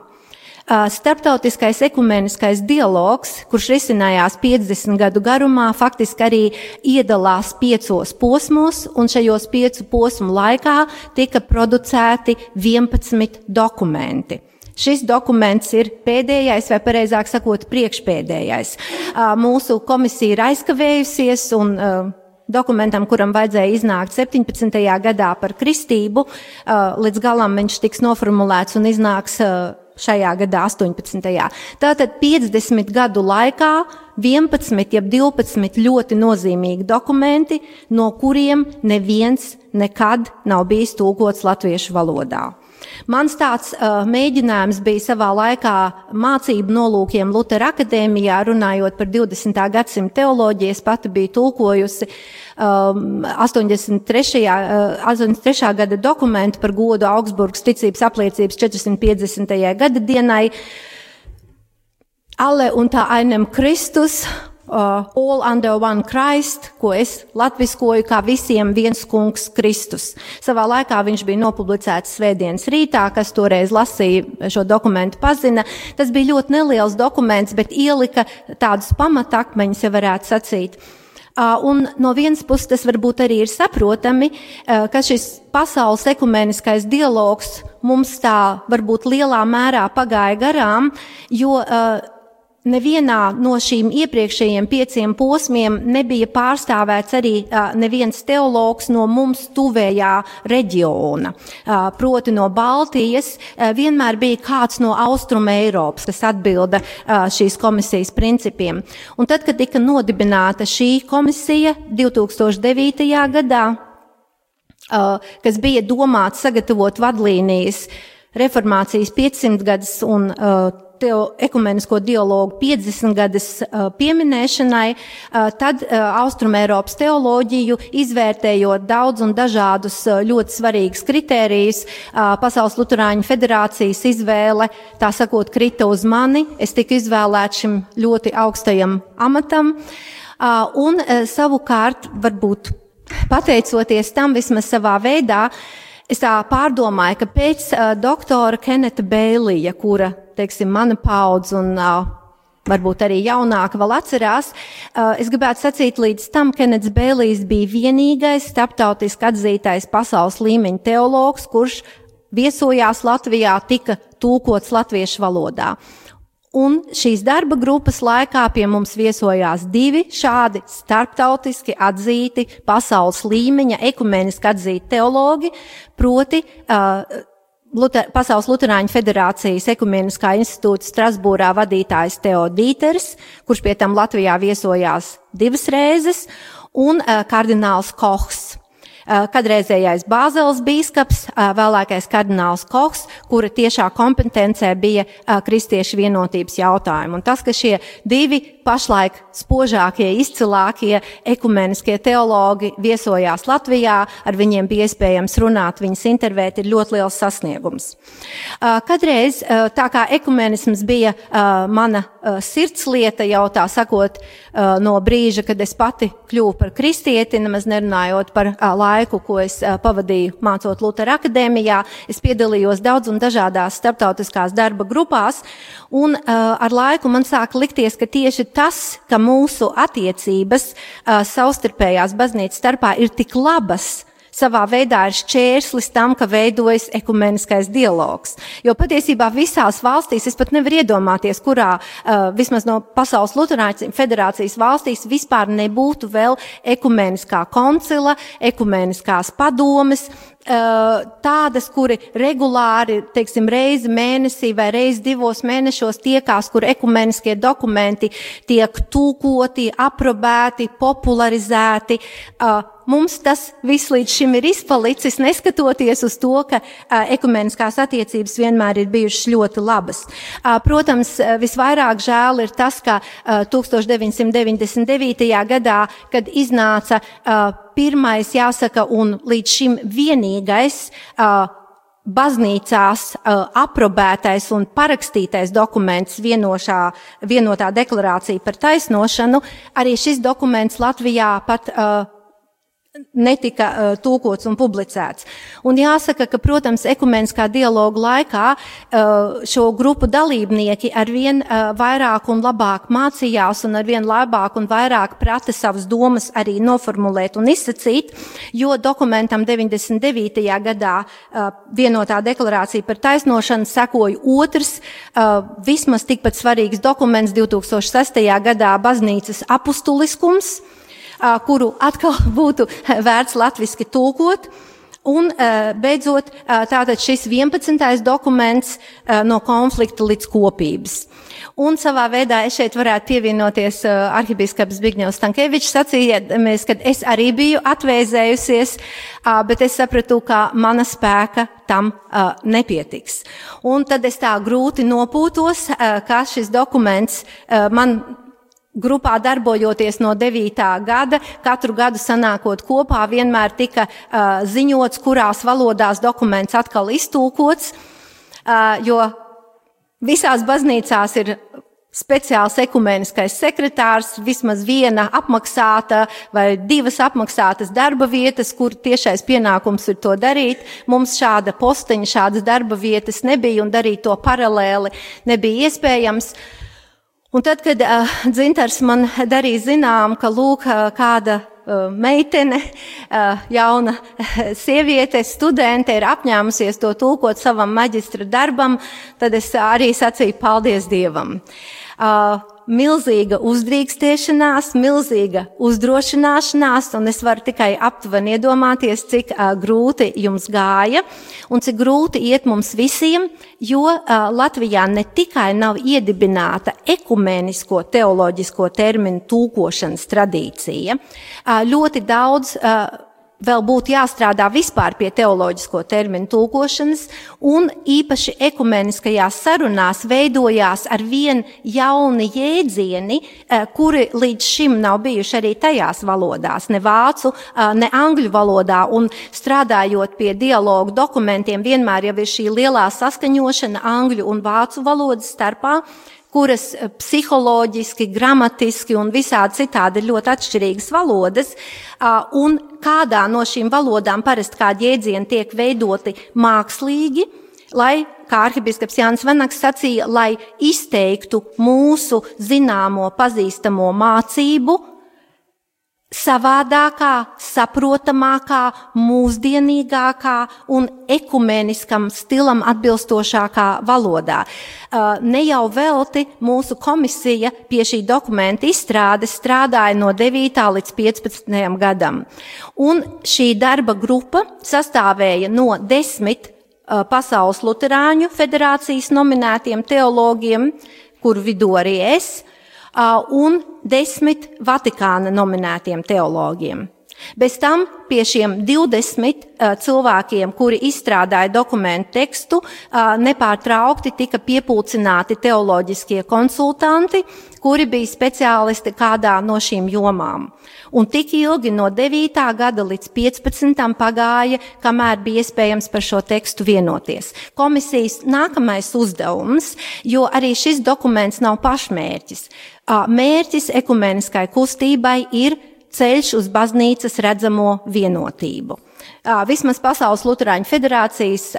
Starptautiskais ekumeniskais dialogs, kurš risinājās 50 gadu garumā, faktiski arī iedalās piecos posmos, un šajos piecu posmu laikā tika producēti 11 dokumenti. Šis dokuments ir pēdējais, vai precīzāk sakot, priekšpēdējais. Mūsu komisija ir aizkavējusies un dokumentam, kuram vajadzēja iznākt 17. gadā par kristību, līdz galam viņš tiks noformulēts un iznāks šajā gadā, 18. Tātad 50 gadu laikā 11, jeb 12 ļoti nozīmīgi dokumenti, no kuriem neviens nekad nav bijis tūkots latviešu valodā. Mans tāds uh, mēģinājums bija savā laikā mācību nolūkiem Lutera akadēmijā, runājot par 20. gadsimta teoloģiju. Es pati biju tulkojusi um, 83. Uh, 83. gada dokumentu par godu Augsburgas ticības apliecības 450. gada dienai. Alle un tā einem Kristus uh, All Under One Christ, ko es latviskoju kā visiem viens kungs Kristus. Savā laikā viņš bija nopublicēts Svētdienas rītā, kas toreiz lasīja šo dokumentu pazina. Tas bija ļoti neliels dokuments, bet ielika tādus pamatakmeņus, ja varētu sacīt. Uh, un no vienas puses tas varbūt arī ir saprotami, uh, ka šis pasaules ekumeniskais dialogs mums tā varbūt lielā mērā pagāja garām, jo uh, Nevienā no šīm iepriekšējiem pieciem posmiem nebija pārstāvēts arī neviens teologs no mums tuvējā reģiona. Proti no Baltijas vienmēr bija kāds no Austrum Eiropas, kas atbilda šīs komisijas principiem. Un tad, kad tika nodibināta šī komisija 2009. gadā, kas bija domāts sagatavot vadlīnijas reformācijas 500 gadus un uh, teo, ekumenisko dialogu 50 gadas uh, pieminēšanai, uh, tad uh, Austrumēropas teoloģiju izvērtējot daudz un dažādus uh, ļoti svarīgus kritērijus, uh, Pasaules Luturāņu federācijas izvēle, tā sakot, krita uz mani, es tiku izvēlēts šim ļoti augstajam amatam, uh, un uh, savukārt varbūt pateicoties tam vismaz savā veidā, Es tā pārdomāju, ka pēc uh, doktora Keneta Bēlija, kura teiksim, mana paudze un uh, varbūt arī jaunāka vēl atcerās. Uh, es gribētu sacīt, līdz tam Kenets Bēlijs bija vienīgais starptautiski atzītais pasaules līmeņa teologs, kurš viesojās Latvijā, tika tūkots latviešu valodā. Un šīs darba grupas laikā pie mums viesojās divi šādi starptautiski atzīti pasaules līmeņa, ekumeniski atzīti teologi, proti uh, Luter, Pasaules Lutāņu federācijas ekumeniskā institūta Strasbūrā vadītājs Teodīters, kurš pie tam Latvijā viesojās divas reizes, un uh, kardināls Kohs. Uh, kadreizējais Bāzeles bīskaps, uh, vēlākais kardināls Kochs, kura tiešā kompetencē bija uh, kristiešu vienotības jautājumi. Un tas, ka šie divi pašlaik spožākie, izcilākie ekumeniskie teologi viesojās Latvijā, ar viņiem bija iespējams runāt, viņas intervēt, ir ļoti liels sasniegums. Kadreiz, tā kā ekumenisms bija mana sirdslieta, jau tā sakot, no brīža, kad es pati kļuvu par kristieti, nemaz nerunājot par laiku, ko es pavadīju mācot Lutera akadēmijā, es piedalījos daudz un dažādās starptautiskās darba grupās, un ar laiku man sāka likties, ka tieši tas, ka mūsu attiecības savstarpējās baznīcas starpā ir tik labas, savā veidā ir šķērslis tam, ka veidojas ekumeniskais dialogs. Jo patiesībā visās valstīs, es pat nevaru iedomāties, kurā uh, vismaz no Pasaules Luterāņu federācijas valstīs vispār nebūtu vēl ekumeniskā koncila, ekumeniskās padomes, tādas, kuri regulāri, teiksim, reizi mēnesī vai reizi divos mēnešos tiekās, kur ekumeniskie dokumenti tiek tūkoti, aprobēti, popularizēti. Mums tas viss līdz šim ir izpalicis, neskatoties uz to, ka ekumeniskās attiecības vienmēr ir bijušas ļoti labas. Protams, visvairāk žēl ir tas, ka 1999. gadā, kad iznāca pirmais, jāsaka, un līdz šim vienīgais baznīcās uh, aprobētais un parakstītais dokuments vienošā, vienotā deklarācija par taisnošanu, arī šis dokuments Latvijā pat uh, netika uh, tūkots un publicēts. Un jāsaka, ka, protams, ekumeniskā dialoga laikā uh, šo grupu dalībnieki arvien uh, vairāk un labāk mācījās un arvien labāk un vairāk prata savas domas arī noformulēt un izsacīt, jo dokumentam 99. gadā uh, vienotā deklarācija par taisnošanu sekoja otrs, uh, vismaz tikpat svarīgs dokuments 2006. gadā baznīcas apustuliskums, kuru atkal būtu vērts latviski tulkot. Un beidzot, tātad šis 11. dokuments no konflikta līdz kopības. Un savā veidā es šeit varētu pievienoties arhibīskaps Bigņevs Stankēvičs sacījamies, ka es arī biju atvēzējusies, bet es sapratu, ka mana spēka tam nepietiks. Un tad es tā grūti nopūtos, ka šis dokuments man Grupā darbojoties no 9. gada, katru gadu sanākot kopā, vienmēr tika uh, ziņots, kurās valodās dokuments atkal iztūkots, uh, jo visās baznīcās ir speciāls ekumeniskais sekretārs, vismaz viena apmaksāta vai divas apmaksātas darba vietas, kur tiešais pienākums ir to darīt. Mums šāda posteņa, šādas darba vietas nebija un darīt to paralēli nebija iespējams. Un tad, kad uh, dzintars man darīja zinām, ka lūk, uh, kāda uh, meitene, uh, jauna sieviete, studente ir apņēmusies to tulkot savam maģistra darbam, tad es arī sacīju paldies Dievam. Uh, uh, milzīga uzdrīkstēšanās, milzīga uzdrošināšanās, un es varu tikai aptuveni iedomāties, cik uh, grūti jums gāja un cik grūti iet mums visiem, jo uh, Latvijā ne tikai nav iedibināta ekumenisko teoloģisko terminu tūkošanas tradīcija, uh, ļoti daudz uh, vēl būtu jāstrādā vispār pie teoloģisko terminu tulkošanas, un īpaši ekumeniskajās sarunās veidojās ar vien jauni jēdzieni, eh, kuri līdz šim nav bijuši arī tajās valodās, ne vācu, eh, ne angļu valodā, un strādājot pie dialogu dokumentiem, vienmēr jau ir šī lielā saskaņošana angļu un vācu valodas starpā, kuras eh, psiholoģiski, gramatiski un visādi citādi ir ļoti atšķirīgas valodas, un kādā no šīm valodām parasti kādi jēdzieni tiek veidoti mākslīgi, lai, kā arhibiskaps Jānis Vanaks sacīja, lai izteiktu mūsu zināmo pazīstamo mācību, savādākā, saprotamākā, mūsdienīgākā un ekumeniskam stilam atbilstošākā valodā. Uh, ne jau velti mūsu komisija pie šī dokumenta izstrādes strādāja no 9. līdz 15. gadam. Un šī darba grupa sastāvēja no desmit uh, Pasaules Luterāņu federācijas nominētiem teologiem, kur vidū arī es, un desmit Vatikāna nominētiem teologiem. Bez tam pie šiem 20 uh, cilvēkiem, kuri izstrādāja dokumentu tekstu, uh, nepārtraukti tika piepulcināti teoloģiskie konsultanti, kuri bija speciālisti kādā no šīm jomām. Un tik ilgi no 9. gada līdz 15. pagāja, kamēr bija iespējams par šo tekstu vienoties. Komisijas nākamais uzdevums, jo arī šis dokuments nav pašmērķis. Mērķis ekumeniskai kustībai ir ceļš uz baznīcas redzamo vienotību. Vismaz Pasaules Lutāņu federācijas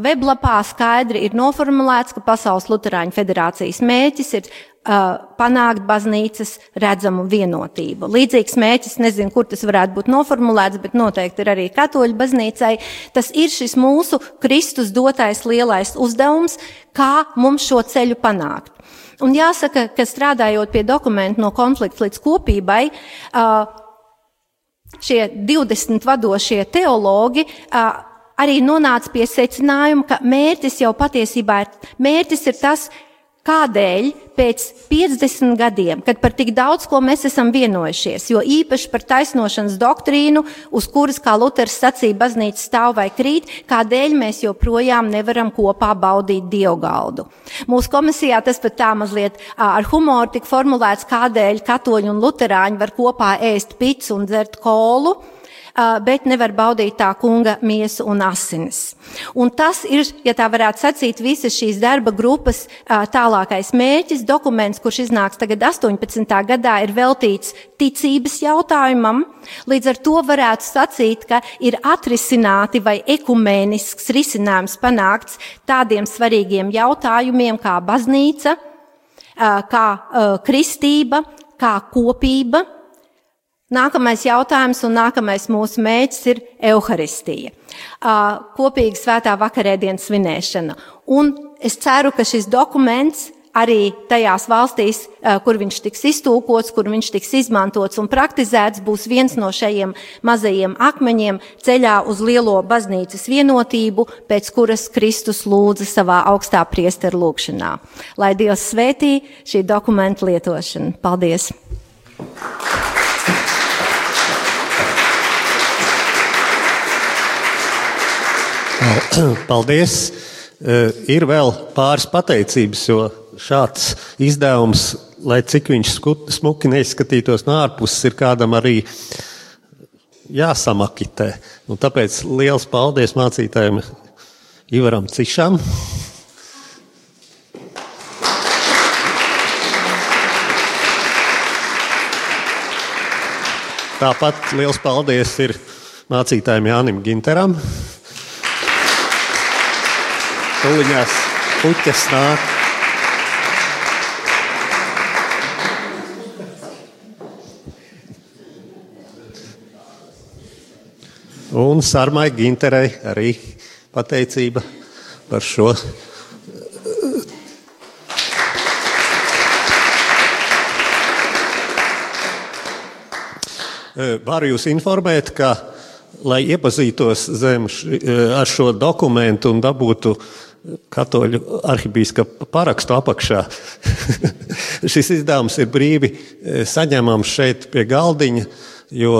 weblapā skaidri ir noformulēts, ka Pasaules Lutāņu federācijas mērķis ir panākt baznīcas redzamu vienotību. Līdzīgs mērķis, nezinu, kur tas varētu būt noformulēts, bet noteikti ir arī katoļu baznīcai. Tas ir šis mūsu Kristus dotais lielais uzdevums, kā mums šo ceļu panākt. Un jāsaka, ka strādājot pie dokumentu no konflikta līdz kopībai, šie 20 vadošie teologi arī nonāca pie secinājuma, ka mērķis jau patiesībā ir, mērķis ir tas, Kādēļ pēc 50 gadiem, kad par tik daudz ko mēs esam vienojušies, jo īpaši par taisnošanas doktrīnu, uz kuras, kā Luters sacīja, baznīca stāv vai krīt, kādēļ mēs joprojām nevaram kopā baudīt dievgaldu. Mūsu komisijā tas pat tā mazliet ar humoru tika formulēts, kādēļ katoļi un luterāņi var kopā ēst picu un dzert kolu bet nevar baudīt tā kunga miesu un asinis. Un tas ir, ja tā varētu sacīt, visas šīs darba grupas tālākais mērķis. Dokuments, kurš iznāks tagad 18. gadā, ir veltīts ticības jautājumam. Līdz ar to varētu sacīt, ka ir atrisināti vai ekumēnisks risinājums panākts tādiem svarīgiem jautājumiem kā baznīca, kā kristība, kā kopība Nākamais jautājums un nākamais mūsu mēģis ir evaharistija, kopīga svētā vakarēdienas svinēšana. Un es ceru, ka šis dokuments arī tajās valstīs, kur viņš tiks iztūkots, kur viņš tiks izmantots un praktizēts, būs viens no šajiem mazajiem akmeņiem ceļā uz lielo baznīcas vienotību, pēc kuras Kristus lūdza savā augstā priesteru lūgšanā. Lai Dievs svētī šī dokumenta lietošanu. Paldies! Paldies! Eh, ir vēl pāris pateicības, jo šāds izdevums, lai cik viņš smuki neizskatītos no ārpuses, ir kādam arī jāsamakitē. Un tāpēc liels paldies mācītājiem Ivaram Cišam. Tāpat liels paldies ir mācītājiem Jānim Ginteram. Tuliņās puķes nāk. Un Sārmai Ginterei arī pateicība par šo Varu jūs informēt, ka, lai iepazītos zem, ar šo dokumentu un dabūtu katoļu arhibīskapa parakstu apakšā, šis izdevums ir brīvi saņemams šeit pie galdiņa, jo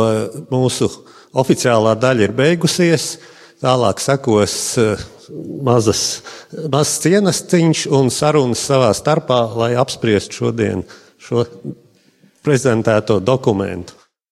mūsu oficiālā daļa ir beigusies. Tālāk sekos mazas, mazs cienasciņš un sarunas savā starpā, lai apspriestu šodien šo prezentēto dokumentu.